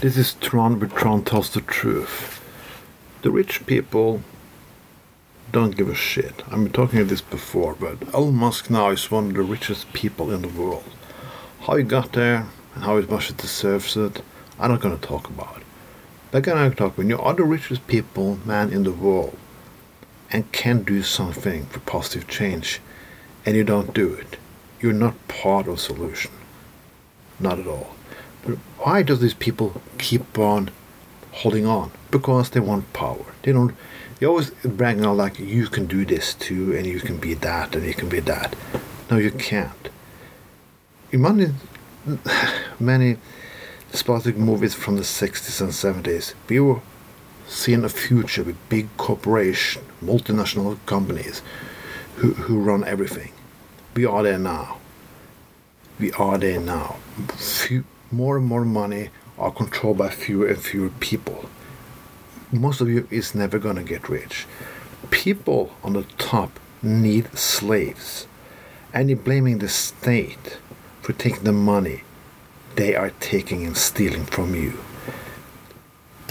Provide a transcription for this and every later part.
This is Tron, but Tron tells the truth. The rich people don't give a shit. I've been talking about this before, but Elon Musk now is one of the richest people in the world. How he got there and how much he deserves it, I'm not going to talk about. But going to talk when you are the richest people, man, in the world, and can do something for positive change, and you don't do it, you're not part of the solution. Not at all. Why do these people keep on holding on? Because they want power. They don't. They always bragging on like you can do this too, and you can be that, and you can be that. No, you can't. In many, many despotic movies from the 60s and 70s, we were seeing a future with big corporation, multinational companies who, who run everything. We are there now. We are there now. Few, more and more money are controlled by fewer and fewer people. Most of you is never gonna get rich. People on the top need slaves. And you're blaming the state for taking the money they are taking and stealing from you.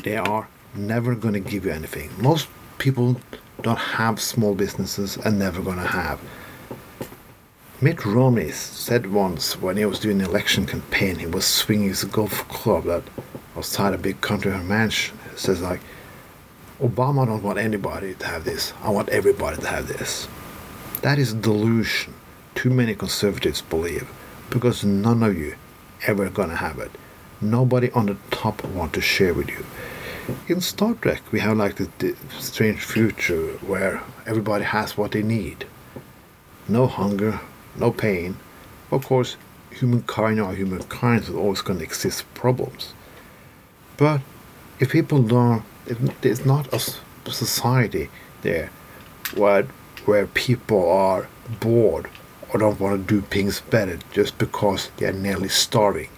They are never gonna give you anything. Most people don't have small businesses and never gonna have. Mitt Romney said once when he was doing an election campaign, he was swinging his golf club that outside a big country mansion. He says like, Obama don't want anybody to have this. I want everybody to have this. That is delusion. Too many conservatives believe because none of you ever gonna have it. Nobody on the top want to share with you. In Star Trek, we have like the, the strange future where everybody has what they need. No hunger, no pain. Of course, humankind or humankind is always going to exist problems. But if people don't, if there's not a society there where, where people are bored or don't want to do things better just because they're nearly starving.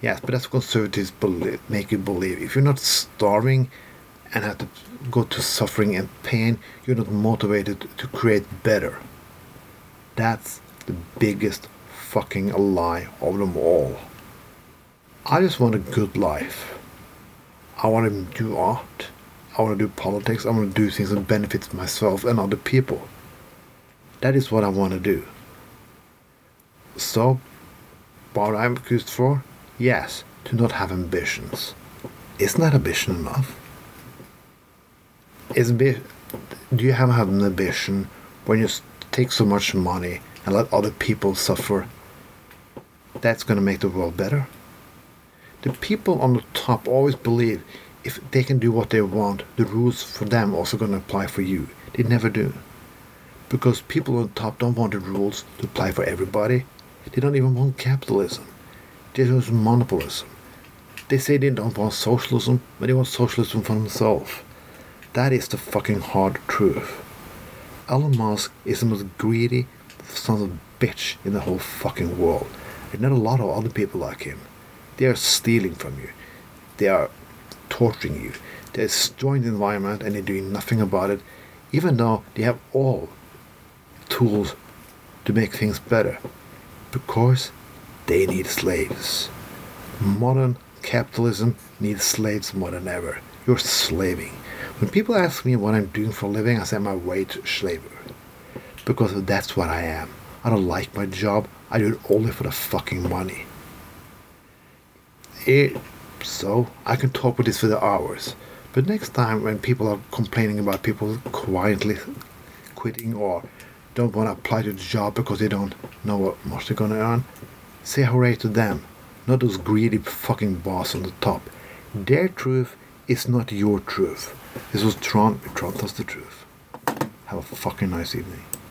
Yes, but that's conservatives believe, make you believe. If you're not starving and have to go to suffering and pain, you're not motivated to create better. That's the biggest fucking lie of them all. I just want a good life. I want to do art. I want to do politics. I want to do things that benefits myself and other people. That is what I want to do. So, what I'm accused for? Yes, to not have ambitions. Isn't that ambition enough? Is do you have, have an ambition when you take so much money and let other people suffer? That's going to make the world better. The people on the top always believe if they can do what they want, the rules for them also going to apply for you. They never do. Because people on top don't want the rules to apply for everybody. They don't even want capitalism. They want monopolism. They say they don't want socialism, but they want socialism for themselves. That is the fucking hard truth. Elon Musk is the most greedy son of a bitch in the whole fucking world. There's not a lot of other people like him. They are stealing from you. They are torturing you. They're destroying the environment and they're doing nothing about it, even though they have all tools to make things better. Because they need slaves. Modern capitalism needs slaves more than ever. You're slaving. When people ask me what I'm doing for a living, I say I'm a wage slaver. Because that's what I am. I don't like my job. I do it only for the fucking money. It, so I can talk with this for the hours. But next time when people are complaining about people quietly quitting or don't want to apply to the job because they don't know what much they're gonna earn, say hooray to them, not those greedy fucking boss on the top. Their truth is not your truth. This was Tron. Tron tells the truth. Have a fucking nice evening.